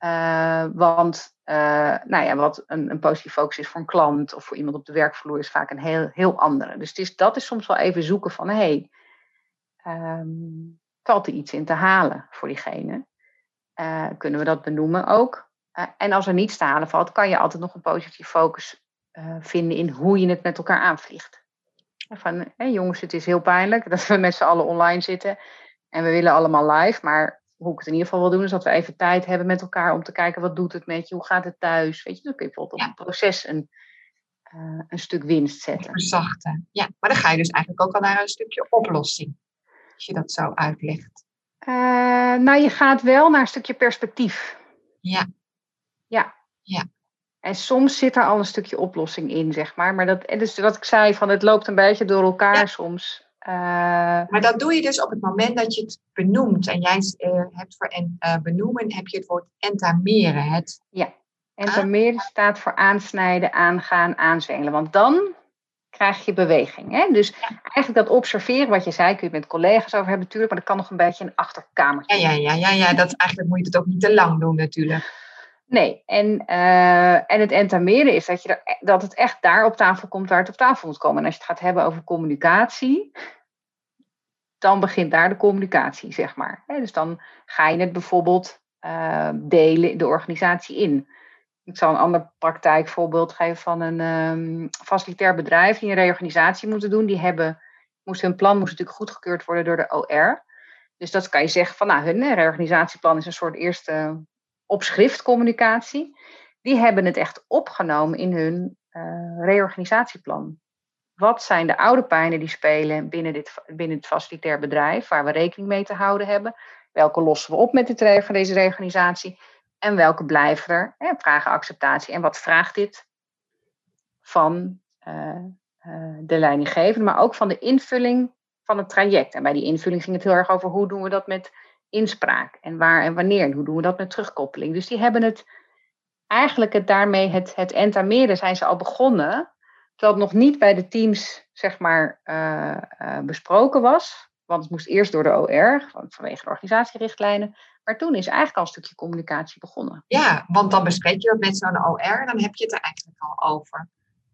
A: Uh, want uh, nou ja, wat een, een positieve focus is voor een klant of voor iemand op de werkvloer is vaak een heel, heel andere. Dus het is, dat is soms wel even zoeken van hé, hey, um, valt er iets in te halen voor diegene? Uh, kunnen we dat benoemen ook. Uh, en als er niets te halen valt, kan je altijd nog een positieve focus uh, vinden in hoe je het met elkaar aanvliegt. Van, hey, jongens, het is heel pijnlijk dat we met z'n allen online zitten en we willen allemaal live, maar hoe ik het in ieder geval wil doen, is dat we even tijd hebben met elkaar om te kijken wat doet het met je, hoe gaat het thuis. Weet je, dan kun je bijvoorbeeld op een proces een, een stuk winst zetten.
C: Verzachten. Ja, maar dan ga je dus eigenlijk ook al naar een stukje oplossing, als je dat zo uitlegt.
A: Uh, nou, je gaat wel naar een stukje perspectief.
C: Ja.
A: Ja.
C: Ja.
A: En soms zit er al een stukje oplossing in, zeg maar. Maar dat, dus wat ik zei, van het loopt een beetje door elkaar soms. Uh,
C: maar dat doe je dus op het moment dat je het benoemt. En jij uh, hebt voor en, uh, benoemen heb je het woord entameren. Het
A: ja, entameren staat voor aansnijden, aangaan, aanzwengelen. Want dan krijg je beweging. Hè? Dus eigenlijk dat observeren, wat je zei, kun je met collega's over hebben natuurlijk, maar dat kan nog een beetje een achterkamertje.
C: Ja, ja, ja, ja, ja. Dat, eigenlijk moet je het ook niet te lang doen natuurlijk.
A: Nee, en, uh, en het entameren is dat, je er, e-, dat het echt daar op tafel komt waar het op tafel moet komen. En als je het gaat hebben over communicatie, dan begint daar de communicatie, zeg maar. Dus dan ga je het bijvoorbeeld uh, delen de organisatie in. Ik zal een ander praktijkvoorbeeld geven van een um, facilitair bedrijf die een reorganisatie moeten doen. Die hebben, moest, hun plan moest natuurlijk goedgekeurd worden door de OR. Dus dat kan je zeggen van, nou, hun reorganisatieplan is een soort eerste opschriftcommunicatie. Die hebben het echt opgenomen in hun uh, reorganisatieplan. Wat zijn de oude pijnen die spelen binnen, dit, binnen het facilitair bedrijf, waar we rekening mee te houden hebben? Welke lossen we op met dit, deze reorganisatie? En welke blijven er? Vragen acceptatie. En wat vraagt dit van uh, uh, de leidinggevende, maar ook van de invulling van het traject. En bij die invulling ging het heel erg over hoe doen we dat met inspraak en waar en wanneer. En hoe doen we dat met terugkoppeling. Dus die hebben het eigenlijk het daarmee het, het entameren zijn ze al begonnen. Terwijl het nog niet bij de teams zeg maar uh, besproken was. Want het moest eerst door de OR, vanwege de organisatierichtlijnen. Maar toen is eigenlijk al een stukje communicatie begonnen.
C: Ja, want dan bespreek je dat met zo'n OR, dan heb je het er eigenlijk al over.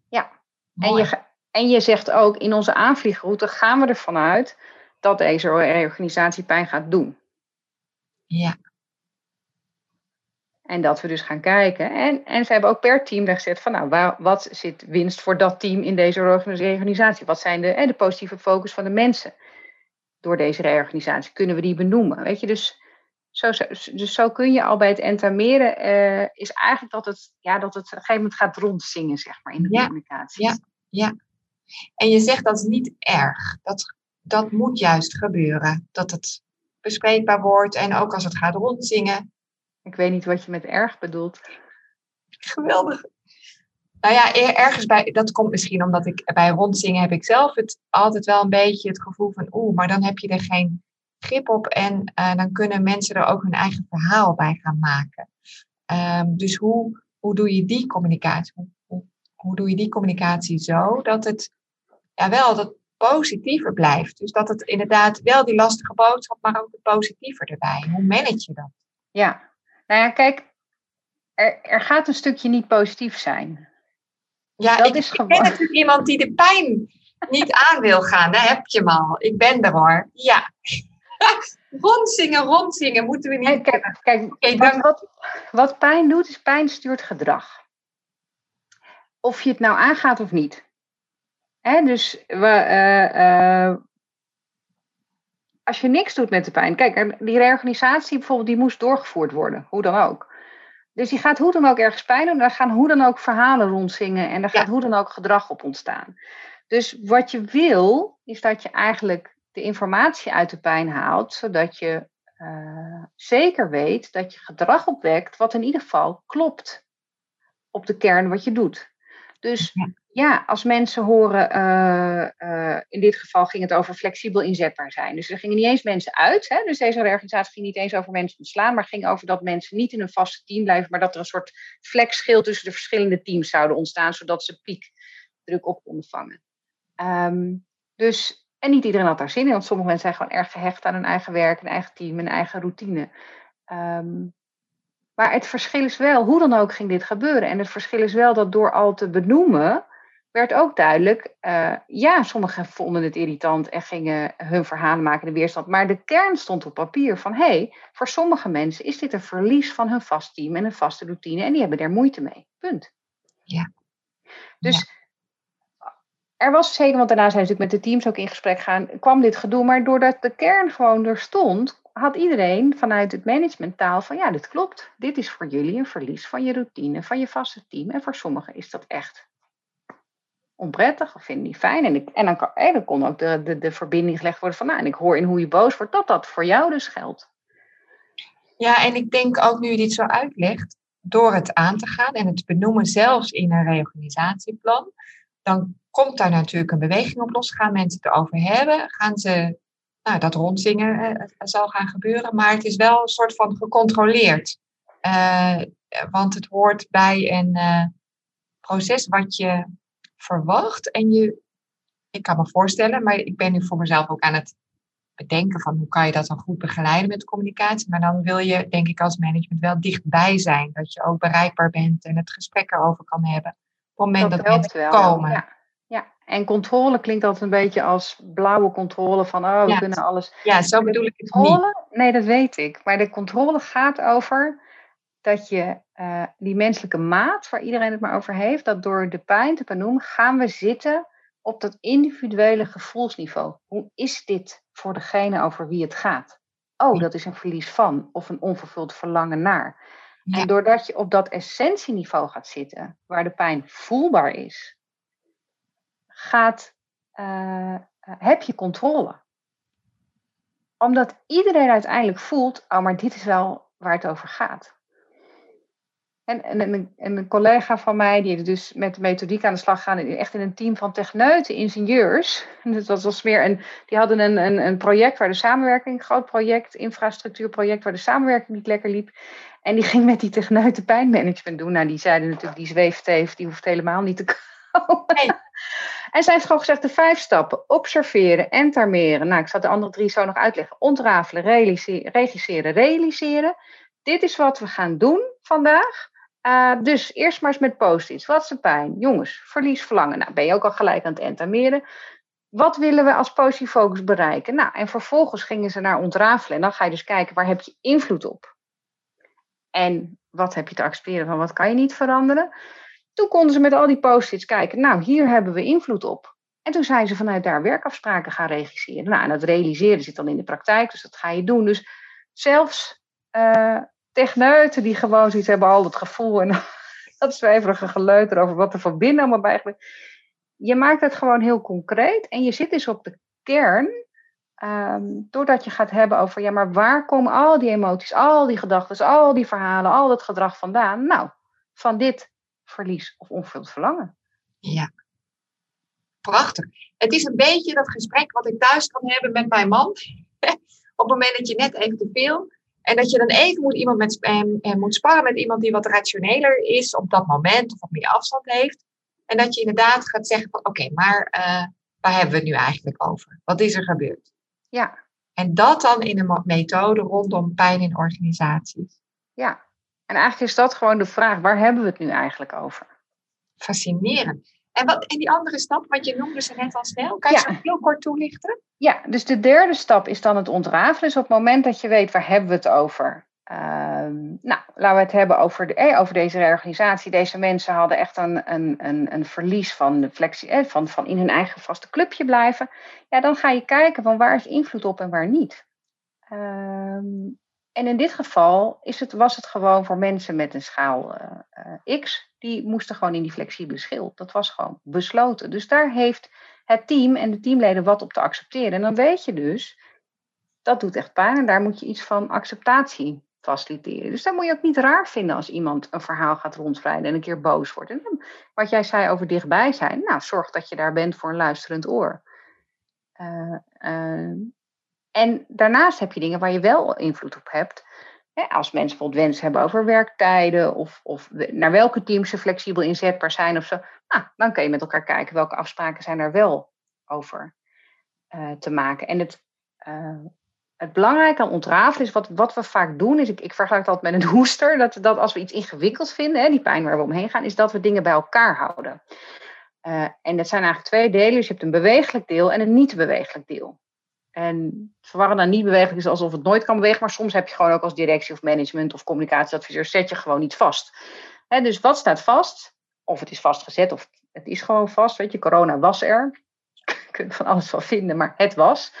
A: Ja, en je, en je zegt ook, in onze aanvliegroute gaan we ervan uit dat deze organisatie pijn gaat doen.
C: Ja.
A: En dat we dus gaan kijken. En, en ze hebben ook per team gezet van, nou, waar, wat zit winst voor dat team in deze reorganisatie? Wat zijn de, de positieve focus van de mensen door deze reorganisatie? Kunnen we die benoemen? Weet je, dus zo, dus zo kun je al bij het entameren, uh, is eigenlijk dat het, ja, dat het op een gegeven moment gaat rondzingen, zeg maar, in de
C: ja,
A: communicatie.
C: Ja, ja. En je zegt dat is niet erg. Dat, dat moet juist gebeuren. Dat het bespreekbaar wordt en ook als het gaat rondzingen.
A: Ik weet niet wat je met erg bedoelt.
C: Geweldig. Nou ja, ergens bij, dat komt misschien omdat ik bij rondzingen heb ik zelf het altijd wel een beetje het gevoel van oeh, maar dan heb je er geen grip op en uh, dan kunnen mensen er ook hun eigen verhaal bij gaan maken. Um, dus hoe, hoe doe je die communicatie? Hoe, hoe, hoe, doe je die communicatie zo dat het ja, wel dat positiever blijft? Dus dat het inderdaad wel die lastige boodschap, maar ook het positiever erbij. Hoe manage je dat?
A: Ja, nou ja, kijk, er, er gaat een stukje niet positief zijn.
C: Ja, dat ik, is gewoon... ik ben natuurlijk iemand die de pijn niet aan wil gaan. Daar heb je hem al. Ik ben er hoor. Ja. rondzingen, rondzingen, moeten we niet.
A: Kijk, kijk okay, wat, wat, wat, pijn doet, is pijn stuurt gedrag. Of je het nou aangaat of niet. Hè, dus we, uh, uh, als je niks doet met de pijn. Kijk, die reorganisatie bijvoorbeeld, die moest doorgevoerd worden, hoe dan ook. Dus die gaat hoe dan ook ergens pijn doen. Daar gaan hoe dan ook verhalen rondzingen. En daar gaat hoe dan ook gedrag op ontstaan. Dus wat je wil, is dat je eigenlijk de informatie uit de pijn haalt, zodat je uh, zeker weet dat je gedrag opwekt wat in ieder geval klopt op de kern wat je doet. Dus ja, ja als mensen horen, uh, uh, in dit geval ging het over flexibel inzetbaar zijn. Dus er gingen niet eens mensen uit. Hè? Dus deze reorganisatie ging niet eens over mensen ontslaan, maar ging over dat mensen niet in een vaste team blijven, maar dat er een soort flexschil tussen de verschillende teams zouden ontstaan, zodat ze piekdruk op konden vangen. Um, dus en niet iedereen had daar zin in, want sommige mensen zijn gewoon erg gehecht aan hun eigen werk, een eigen team, een eigen routine. Um, maar het verschil is wel, hoe dan ook ging dit gebeuren. En het verschil is wel dat door al te benoemen, werd ook duidelijk, uh, ja, sommigen vonden het irritant en gingen hun verhalen maken in de weerstand. Maar de kern stond op papier van, hé, hey, voor sommige mensen is dit een verlies van hun vast team en een vaste routine. En die hebben daar moeite mee. Punt.
C: Ja.
A: Dus ja er was zeker, want daarna zijn ze natuurlijk met de teams ook in gesprek gegaan, kwam dit gedoe. Maar doordat de kern gewoon er stond, had iedereen vanuit het managementtaal van ja, dit klopt. Dit is voor jullie een verlies van je routine, van je vaste team. En voor sommigen is dat echt onprettig of vinden die fijn. En, en dan, kan, kon ook de, de, de verbinding gelegd worden van nou, en ik hoor in hoe je boos wordt, dat dat voor jou dus geldt.
C: Ja, en ik denk ook nu je dit zo uitlegt, door het aan te gaan en het benoemen zelfs in een reorganisatieplan, dan komt daar natuurlijk een beweging op los. Gaan mensen het erover hebben? Gaan ze nou, dat rondzingen uh, zal gaan gebeuren, maar het is wel een soort van gecontroleerd. Uh, want het hoort bij een uh, proces wat je verwacht. En je, ik kan me voorstellen, maar ik ben nu voor mezelf ook aan het bedenken van hoe kan je dat dan goed begeleiden met communicatie. Maar dan wil je, denk ik, als management wel dichtbij zijn. Dat je ook bereikbaar bent en het gesprek erover kan hebben. Op het moment dat, dat mensen komen.
A: Ja. En controle klinkt altijd een beetje als blauwe controle van oh, we kunnen alles.
C: Ja, zo bedoel ik het niet.
A: Nee, dat weet ik. Maar de controle gaat over dat je uh, die menselijke maat, waar iedereen het maar over heeft, dat door de pijn te benoemen, gaan we zitten op dat individuele gevoelsniveau. Hoe is dit voor degene over wie het gaat? Oh, dat is een verlies van of een onvervuld verlangen naar. En doordat je op dat essentieniveau gaat zitten, waar de pijn voelbaar is, gaat, uh, heb je controle. Omdat iedereen uiteindelijk voelt, oh, maar dit is wel waar het over gaat. En, en, en, een collega van mij, die dus met de methodiek aan de slag gaan, echt in een team van techneuten, ingenieurs. En dat was meer een, die hadden een, een, een project waar de samenwerking, groot project, infrastructuurproject, waar de samenwerking niet lekker liep. En die ging met die techneuten pijnmanagement doen. Nou, die zeiden natuurlijk, die zweefteef, die hoeft helemaal niet te En zij heeft gewoon gezegd, de vijf stappen, observeren, entarmeren. Nou, ik zal de andere drie zo nog uitleggen. Ontrafelen, realiseren, regisseren, realiseren. Dit is wat we gaan doen vandaag. Uh, dus eerst maar eens met post-its. Wat is de pijn? Jongens, verlies, verlangen. Nou, ben je ook al gelijk aan het entameren. Wat willen we als positief focus bereiken? Nou, en vervolgens gingen ze naar ontrafelen. En dan ga je dus kijken, waar heb je invloed op? En wat heb je te accepteren van wat kan je niet veranderen? Toen konden ze met al die post-its kijken. Nou, hier hebben we invloed op. En toen zijn ze vanuit daar werkafspraken gaan regisseren. Nou, en dat realiseren zit dan in de praktijk, dus dat ga je doen. Dus zelfs uh, techneuten die gewoon zoiets hebben, al het gevoel en dat zweverige geleuter over wat er van binnen allemaal bij Je maakt het gewoon heel concreet en je zit dus op de kern, ehm, doordat je gaat hebben over, ja, maar waar komen al die emoties, al die gedachten, al die verhalen, al dat gedrag vandaan? Nou, van dit verlies of onvervuld verlangen.
C: Ja, prachtig. Het is een beetje dat gesprek wat ik thuis kan hebben met mijn man. op het moment dat je net even te veel en dat je dan even moet, iemand met, eh, moet sparren met iemand die wat rationeler is op dat moment of wat meer afstand heeft. En dat je inderdaad gaat zeggen van oké, maar uh, waar hebben we het nu eigenlijk over? Wat is er gebeurd?
A: Ja.
C: En dat dan in een methode rondom pijn in organisaties.
A: Ja, en eigenlijk is dat gewoon de vraag, waar hebben we het nu eigenlijk over?
C: Fascinerend. En, wat, en die andere stap, wat je noemde ze net al snel, kan je ja. zo heel kort toelichten?
A: Ja, dus de derde stap is dan het ontrafelen. Dus op het moment dat je weet waar hebben we het over. Ehm, nou, laten we het hebben over, de, eh, over deze reorganisatie. Deze mensen hadden echt een, een, een, een verlies van, de flexie, eh, van, van in hun eigen vaste clubje blijven. Ja, dan ga je kijken van waar is invloed op en waar niet. Ehm, en in dit geval is het, was het gewoon voor mensen met een schaal uh, X, die moesten gewoon in die flexibele schil. Dat was gewoon besloten. Dus daar heeft het team en de teamleden wat op te accepteren. En dan weet je dus, dat doet echt pijn en daar moet je iets van acceptatie faciliteren. Dus dat moet je ook niet raar vinden als iemand een verhaal gaat rondvrijden en een keer boos wordt. En wat jij zei over dichtbij zijn, nou, zorg dat je daar bent voor een luisterend oor. Uh, en daarnaast heb je dingen waar je wel invloed op hebt. als mensen bijvoorbeeld wensen hebben over werktijden of, of naar welke teams ze flexibel inzetbaar zijn of zo. Nou, dan kun je met elkaar kijken welke afspraken zijn er wel over uh, te maken. En het, uh, het belangrijke aan ontrafelen is wat, wat we vaak doen, is ik, ik vergelijk dat met een hoester, dat, dat als we iets ingewikkeld vinden, hè, die pijn waar we omheen gaan, is dat we dingen bij elkaar houden. Uh, en dat zijn eigenlijk twee delen. Dus je hebt een bewegelijk deel en een niet-bewegelijk deel. En verwarren dan niet bewegelijk is alsof het nooit kan bewegen, maar soms heb je gewoon ook als directie of management of communicatieadviseur, zet je gewoon niet vast. dus wat staat vast? Of het is vastgezet of het is gewoon vast. Weet je, corona was er. Je kunt van alles van vinden, maar het was.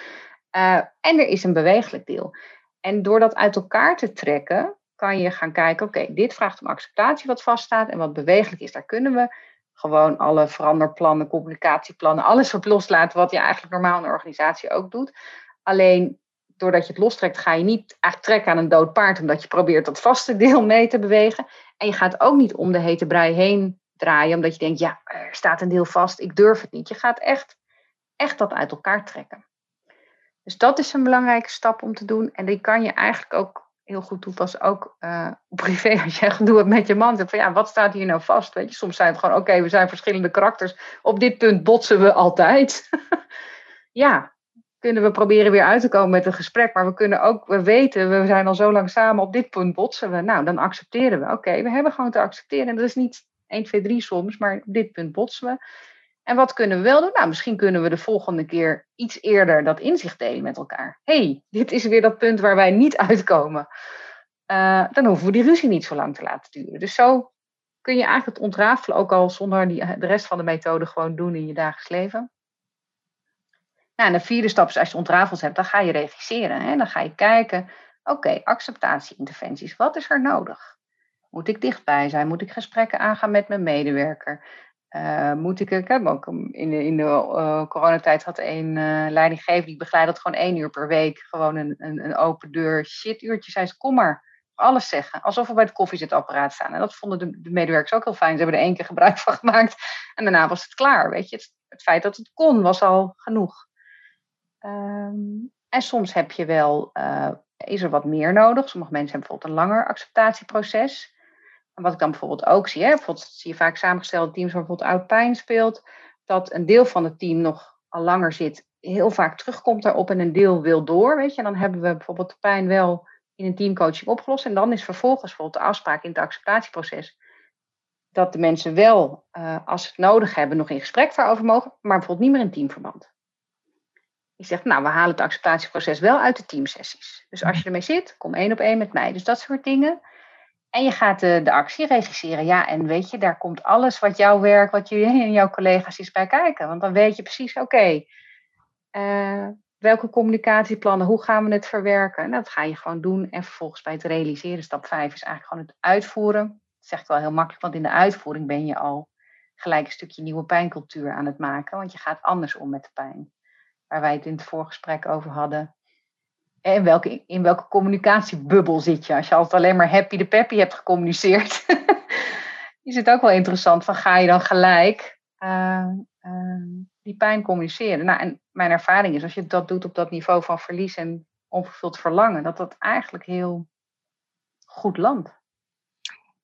A: Uh, en er is een bewegelijk deel. En door dat uit elkaar te trekken, kan je gaan kijken, oké, dit vraagt om acceptatie wat vaststaat en wat bewegelijk is, daar kunnen we gewoon alle veranderplannen, communicatieplannen, alles op loslaten wat je eigenlijk normaal in een organisatie ook doet. Alleen doordat je het lostrekt, ga je niet eigenlijk trekken aan een dood paard, omdat je probeert dat vaste deel mee te bewegen. En je gaat ook niet om de hete brei heen draaien, omdat je denkt, ja, er staat een deel vast, ik durf het niet. Je gaat echt, echt dat uit elkaar trekken. Dus dat is een belangrijke stap om te doen. En die kan je eigenlijk ook heel goed toepassen, ook uh, privé, als jij hebt met je man. Van ja, wat staat hier nou vast? Weet je, soms zijn het gewoon, oké, we zijn verschillende karakters. Op dit punt botsen we altijd. ja, kunnen we proberen weer uit te komen met een gesprek. Maar we kunnen ook, we weten, we zijn al zo lang samen, op dit punt botsen we. Nou, dan accepteren we. Oké, we hebben gewoon te accepteren. En dat is niet 1, 2, 3 soms, maar op dit punt botsen we. En wat kunnen we wel doen? Nou, misschien kunnen we de volgende keer iets eerder dat inzicht delen met elkaar. hey, dit is weer dat punt waar wij niet uitkomen. Uh, dan hoeven we die ruzie niet zo lang te laten duren. Dus zo kun je eigenlijk het ontrafelen ook al zonder die, de rest van de methode gewoon doen in je dagelijks leven. Nou, en de vierde stap is als je ontrafeld hebt, dan ga je regisseren. Hè? Dan ga je kijken, oké, acceptatie-interventies, wat is er nodig? Moet ik dichtbij zijn? Moet ik gesprekken aangaan met mijn medewerker? Uh, moet ik, ik heb in de, in de uh, coronatijd had een uh, leidinggever die begeleidde dat gewoon één uur per week. Gewoon een, een, een open deur shit uurtje. Zei ze, kom maar, alles zeggen. Alsof we bij het koffiezetapparaat staan. En dat vonden de, de, medewerkers ook heel fijn. Ze hebben er één keer gebruik van gemaakt. En daarna was het klaar. Weet je, het, feit dat het kon was al genoeg. Um, en soms heb je wel, is er wat meer nodig. Sommige mensen hebben bijvoorbeeld een langer acceptatieproces. En wat ik dan bijvoorbeeld ook zie, hè, bijvoorbeeld zie je vaak samengestelde teams waar bijvoorbeeld oud pijn speelt, dat een deel van het team nog al langer zit, heel vaak terugkomt daarop en een deel wil door. Weet je, en dan hebben we bijvoorbeeld de pijn wel in een teamcoaching opgelost. En dan is vervolgens bijvoorbeeld de afspraak in het acceptatieproces dat de mensen wel, uh, als ze het nodig hebben, nog in gesprek daarover mogen, maar bijvoorbeeld niet meer in teamverband. Je zegt, nou, we halen het acceptatieproces wel uit de teamsessies. Dus als je ermee zit, kom één op één met mij. Dus dat soort dingen. En je gaat de, de actie regisseren. Ja, en weet je, daar komt alles wat jouw werk, wat jullie en jouw collega's is bij kijken. Want dan weet je precies, oké, eh, welke communicatieplannen, hoe gaan we het verwerken? En dat ga je gewoon doen. En vervolgens bij het realiseren, stap 5 is eigenlijk gewoon het uitvoeren. Dat zeg wel heel makkelijk, want in de uitvoering ben je al gelijk een stukje nieuwe pijncultuur aan het maken. Want je gaat anders om met de pijn. Waar wij het in het voorgesprek over hadden in welke, in welke communicatiebubbel zit je? Als je altijd alleen maar happy de peppy hebt gecommuniceerd, is het ook wel interessant van ga je dan gelijk uh, uh, die pijn communiceren? Nou, en mijn ervaring is als je dat doet op dat niveau van verlies en onvervuld verlangen, dat dat eigenlijk heel goed landt.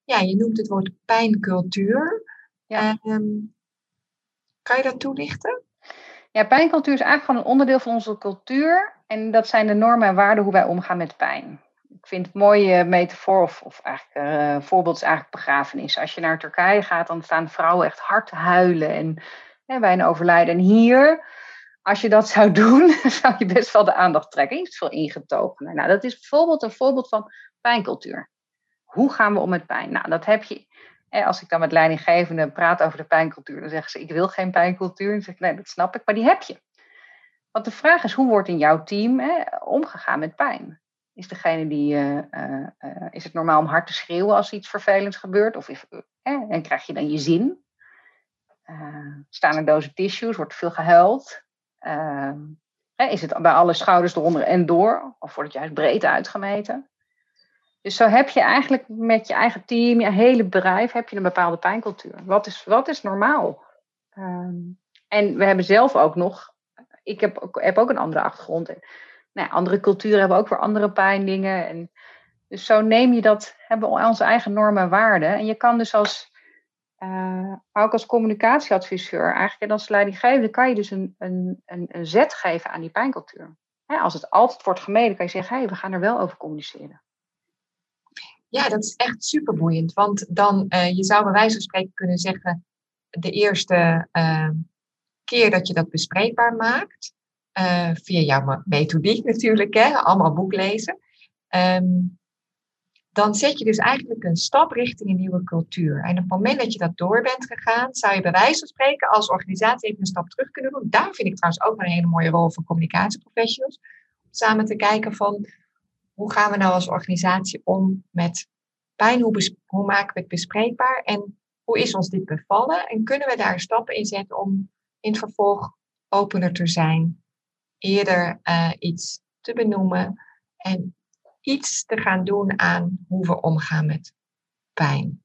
C: Ja, je noemt het woord pijncultuur. Ja. Um, kan je dat toelichten?
A: Ja, pijncultuur is eigenlijk gewoon een onderdeel van onze cultuur. En dat zijn de normen en waarden hoe wij omgaan met pijn. Ik vind het mooie metafoor, of, eigenlijk uh, voorbeeld is eigenlijk begrafenis. Als je naar Turkije gaat, dan staan vrouwen echt hard huilen en, hè, bij een overlijden. En hier, als je dat zou doen, zou je best wel de aandacht trekken. Je veel ingetogener. Nou, dat is bijvoorbeeld een voorbeeld van pijncultuur. Hoe gaan we om met pijn? Nou, dat heb je als ik dan met leidinggevenden praat over de pijncultuur, dan zeggen ze: Ik wil geen pijncultuur. Dan zeg ik: Nee, dat snap ik, maar die heb je. Want de vraag is: hoe wordt in jouw team hè, omgegaan met pijn? Is degene die. Uh, uh, is het normaal om hard te schreeuwen als iets vervelends gebeurt? Of en krijg je dan je zin? staan er dozen tissues? Wordt veel gehuild? Ehm, is het bij alle schouders eronder en door? Of wordt het juist breed uitgemeten? Dus zo heb je eigenlijk met je eigen team, je hele bedrijf, heb je een bepaalde pijncultuur. Wat is, wat is normaal? Ehm, en we hebben zelf ook nog, ik heb ook, heb ook een andere achtergrond. En, nou ja, andere culturen hebben ook weer andere pijndingen. En, dus zo neem je dat, hebben we onze eigen normen en waarden. En je kan dus als, uh, ook als communicatieadviseur, eigenlijk en als leidinggevende, kan je dus een, een, een, een zet geven aan die pijncultuur. als het altijd wordt gemeden, kan je zeggen, hé, hey, we gaan er wel over communiceren.
C: Ja, dat is echt super boeiend. Want dan, uh, je zou bij wijze van spreken kunnen zeggen, de eerste uh, keer dat je dat bespreekbaar maakt, uh, via jouw methodiek natuurlijk, hè, allemaal boek lezen, um, dan zet je dus eigenlijk een stap richting een nieuwe cultuur. En op het moment dat je dat door bent gegaan, zou je bij wijze van spreken als organisatie even een stap terug kunnen doen. Daar vind ik trouwens ook een hele mooie rol van communicatieprofessionals. Om samen te kijken van hoe gaan we nou als organisatie om met pijn? Hoe, hoe maken we het bespreekbaar? En hoe is ons dit bevallen? En kunnen we daar stappen in zetten om in het vervolg opener te zijn, eerder uh, iets te benoemen en iets te gaan doen aan hoe we omgaan met pijn?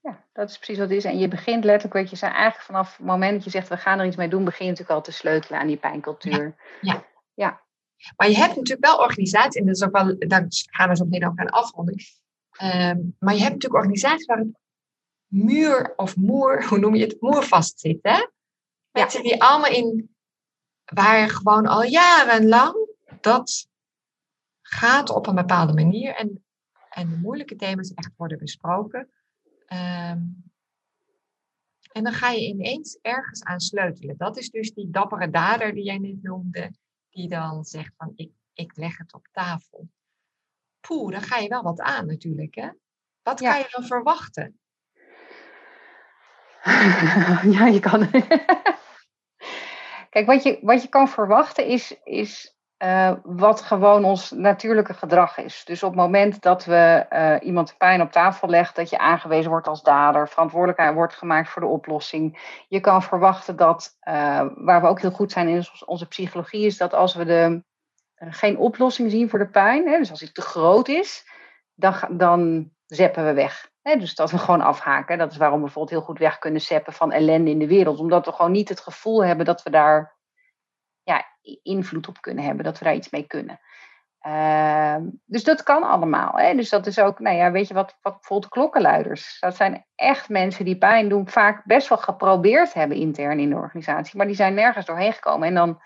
A: Ja, dat is precies wat het is. En je begint letterlijk, weet je, eigenlijk vanaf het moment dat je zegt we gaan er iets mee doen, begin je natuurlijk al te sleutelen aan die pijncultuur.
C: Ja.
A: ja.
C: Maar je hebt natuurlijk wel organisaties, en dat is ook wel, daar gaan we zo meteen ook aan afronden. Ehm, maar je hebt natuurlijk organisaties waar het muur of moer, hoe noem je het, moer vast zit. Hè? Mensen die allemaal in, waar gewoon al jarenlang dat gaat op een bepaalde manier. En, en de moeilijke thema's echt worden besproken. Ehm, en dan ga je ineens ergens aan sleutelen. Dat is dus die dappere dader die jij net noemde, die dan zegt van ik, ik leg het op tafel. Poeh, dan ga je wel wat aan natuurlijk. Hè? Wat ja. kan je dan verwachten?
A: ja, je kan. Kijk, wat je, wat je kan verwachten is, is uh, wat gewoon ons natuurlijke gedrag is. Dus op het moment dat we uh, iemand pijn op tafel legt, dat je aangewezen wordt als dader, verantwoordelijkheid wordt gemaakt voor de oplossing. Je kan verwachten dat, uh, waar we ook heel goed zijn in onze psychologie, is dat als we de, geen oplossing zien voor de pijn, hè, dus als die te groot is, dan, dan zeppen we weg. Dus dat we gewoon afhaken. Dat is waarom we bijvoorbeeld heel goed weg kunnen zeppen van ellende in de wereld. Omdat we gewoon niet het gevoel hebben dat we daar ja, invloed op kunnen hebben, dat we daar iets mee kunnen. Uh, dus dat kan allemaal. Hè? Dus dat is ook, nou ja, weet je wat, wat bijvoorbeeld klokkenluiders. Dat zijn echt mensen die pijn doen, vaak best wel geprobeerd hebben intern in de organisatie, maar die zijn nergens doorheen gekomen. En dan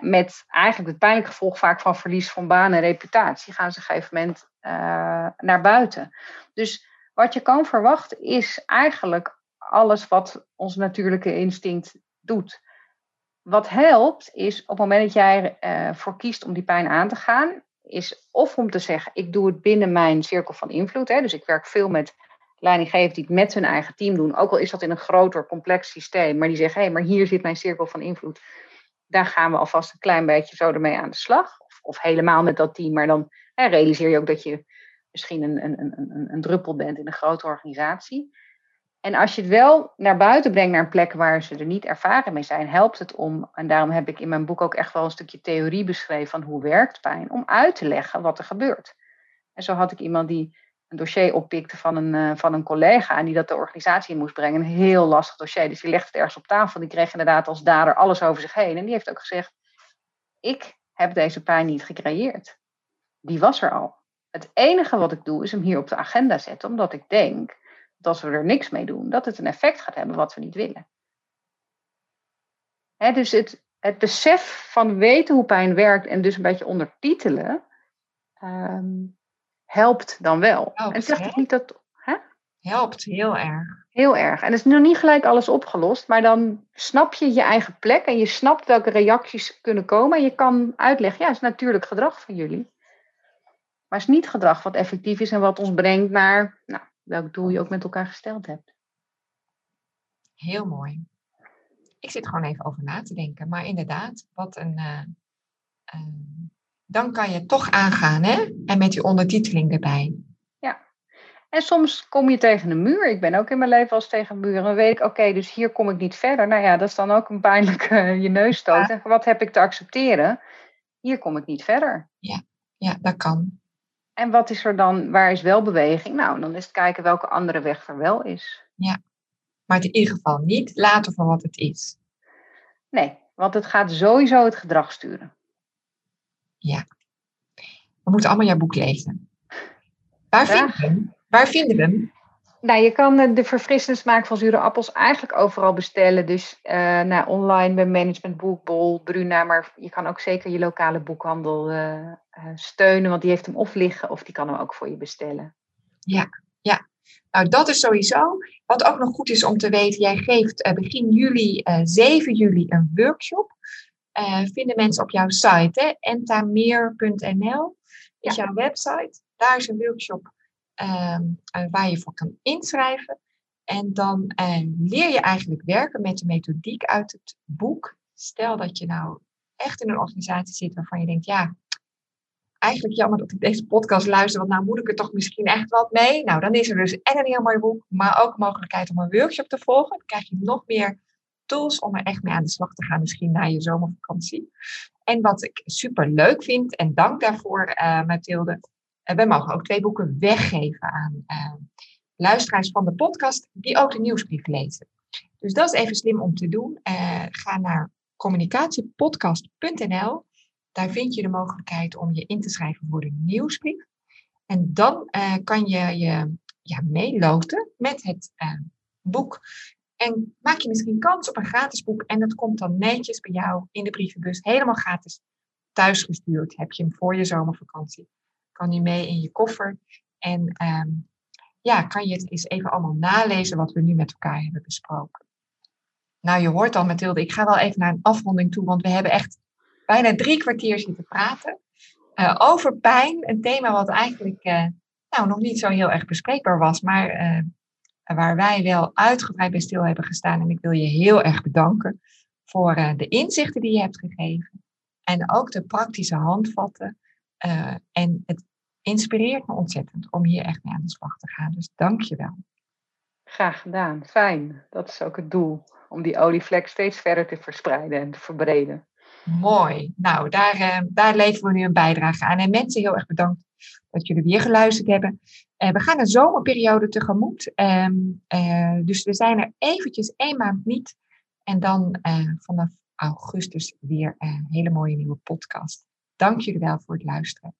A: met eigenlijk het pijnlijke gevolg vaak van verlies van baan en reputatie gaan ze op een gegeven moment uh, naar buiten. Dus wat je kan verwachten is eigenlijk alles wat ons natuurlijke instinct doet. Wat helpt is op het moment dat jij ervoor uh, kiest om die pijn aan te gaan, is of om te zeggen, ik doe het binnen mijn cirkel van invloed. Hè, dus ik werk veel met leidinggevenden die het met hun eigen team doen. Ook al is dat in een groter, complex systeem. Maar die zeggen, hé, hey, maar hier zit mijn cirkel van invloed. Daar gaan we alvast een klein beetje zo ermee aan de slag. Of, of helemaal met dat team. Maar dan hè, realiseer je ook dat je misschien een, een, een, een druppel bent in een grote organisatie. En als je het wel naar buiten brengt naar een plek waar ze er niet ervaren mee zijn, helpt het om, en daarom heb ik in mijn boek ook echt wel een stukje theorie beschreven van hoe werkt pijn, om uit te leggen wat er gebeurt. En zo had ik iemand die een dossier oppikte van een, uh, van een collega en die dat de organisatie in moest brengen. Een heel lastig dossier. Dus die legde het ergens op tafel. Die kreeg inderdaad als dader alles over zich heen. En die heeft ook gezegd, ik heb deze pijn niet gecreëerd. Die was er al. Het enige wat ik doe is hem hier op de agenda zetten, omdat ik denk dat als we er niks mee doen, dat het een effect gaat hebben wat we niet willen. dus het, het besef van weten hoe pijn werkt en dus een beetje ondertitelen, um, helpt dan wel.
C: Helpt,
A: en zeg ik niet dat. Hè?
C: Helpt heel erg.
A: Heel erg. En het is nog niet gelijk alles opgelost, maar dan snap je je eigen plek en je snapt welke reacties kunnen komen. En je kan uitleggen, ja, het is natuurlijk gedrag van jullie. Maar het is niet gedrag wat effectief is en wat ons brengt naar nou, welk doel je ook met elkaar gesteld hebt.
C: Heel mooi. Ik zit gewoon even over na te denken. Maar inderdaad, wat een. Uh, uh, dan kan je toch aangaan, hè? En met die ondertiteling erbij.
A: Ja. En soms kom je tegen een muur. Ik ben ook in mijn leven als tegen een muur. En dan weet ik, oké, dus hier kom ik niet verder. Nou ja, dat is dan ook een pijnlijke uh, je neus stoot. Ja. Wat heb ik te accepteren? Hier kom ik niet verder.
C: Ja, ja dat kan.
A: En wat is er dan, waar is wel beweging? Nou, dan is het kijken welke andere weg er wel is.
C: Ja, maar in ieder geval niet laten voor wat het is.
A: Nee, want het gaat sowieso het gedrag sturen.
C: Ja. We moeten allemaal jouw boek lezen. Waar vinden we hem? Waar vinden we hem?
A: Nou, je kan de verfrissende smaak van zure appels eigenlijk overal bestellen. Dus uh, nou, online bij Management Boekbol, Bruna. Maar je kan ook zeker je lokale boekhandel uh, uh, steunen. Want die heeft hem of liggen of die kan hem ook voor je bestellen.
C: Ja, ja. Nou, dat is sowieso. Wat ook nog goed is om te weten. Jij geeft begin juli, 7 juli, een workshop. Vinden mensen op jouw site, hè? entameer.nl is ja. jouw website. Daar is een workshop um, waar je voor kan inschrijven. En dan uh, leer je eigenlijk werken met de methodiek uit het boek. Stel dat je nou echt in een organisatie zit waarvan je denkt, ja, eigenlijk jammer dat ik deze podcast luister, want nou moet ik er toch misschien echt wat mee. Nou, dan is er dus en een heel mooi boek, maar ook mogelijkheid om een workshop te volgen. Dan krijg je nog meer tools om er echt mee aan de slag te gaan, misschien na je zomervakantie. En wat ik super leuk vind, en dank daarvoor, uh, Mathilde, we mogen ook twee boeken weggeven aan, uh, luisteraars van de podcast die ook de nieuwsbrief lezen. Dus dat is even slim om te doen. ga naar communicatiepodcast.nl. Daar vind je de mogelijkheid om je in te schrijven voor de nieuwsbrief. En dan kan je je ja, meeloten met het boek. En maak je misschien kans op een gratis boek en dat komt dan netjes bij jou in de brievenbus, helemaal gratis thuisgestuurd. Heb je hem voor je zomervakantie, kan hij mee in je koffer. En ehm, ja, kan je het eens even allemaal nalezen wat we nu met elkaar hebben besproken. Nou, je hoort al, Mathilde, ik ga wel even naar een afronding toe, want we hebben echt bijna drie kwartier zitten praten uh, over pijn. Een thema wat eigenlijk uh, nou, nog niet zo heel erg bespreekbaar was, maar uh, waar wij wel uitgebreid bij stil hebben gestaan. En ik wil je heel erg bedanken voor uh, de inzichten die je hebt gegeven. En ook de praktische handvatten. Uh, en het inspireert me ontzettend om hier echt mee aan de slag te gaan. Dus dank je wel.
A: Graag gedaan. Fijn. Dat is ook het doel. Om die olievlek steeds verder te verspreiden en te verbreden.
C: Mooi. Nou, daar, uh, daar leveren we nu een bijdrage aan. En mensen, heel erg bedankt dat jullie weer geluisterd hebben. Uh, we gaan een zomerperiode tegemoet. Um, uh, dus we zijn er eventjes één maand niet. En dan vanaf augustus weer een hele mooie nieuwe podcast. Dank jullie wel voor het luisteren.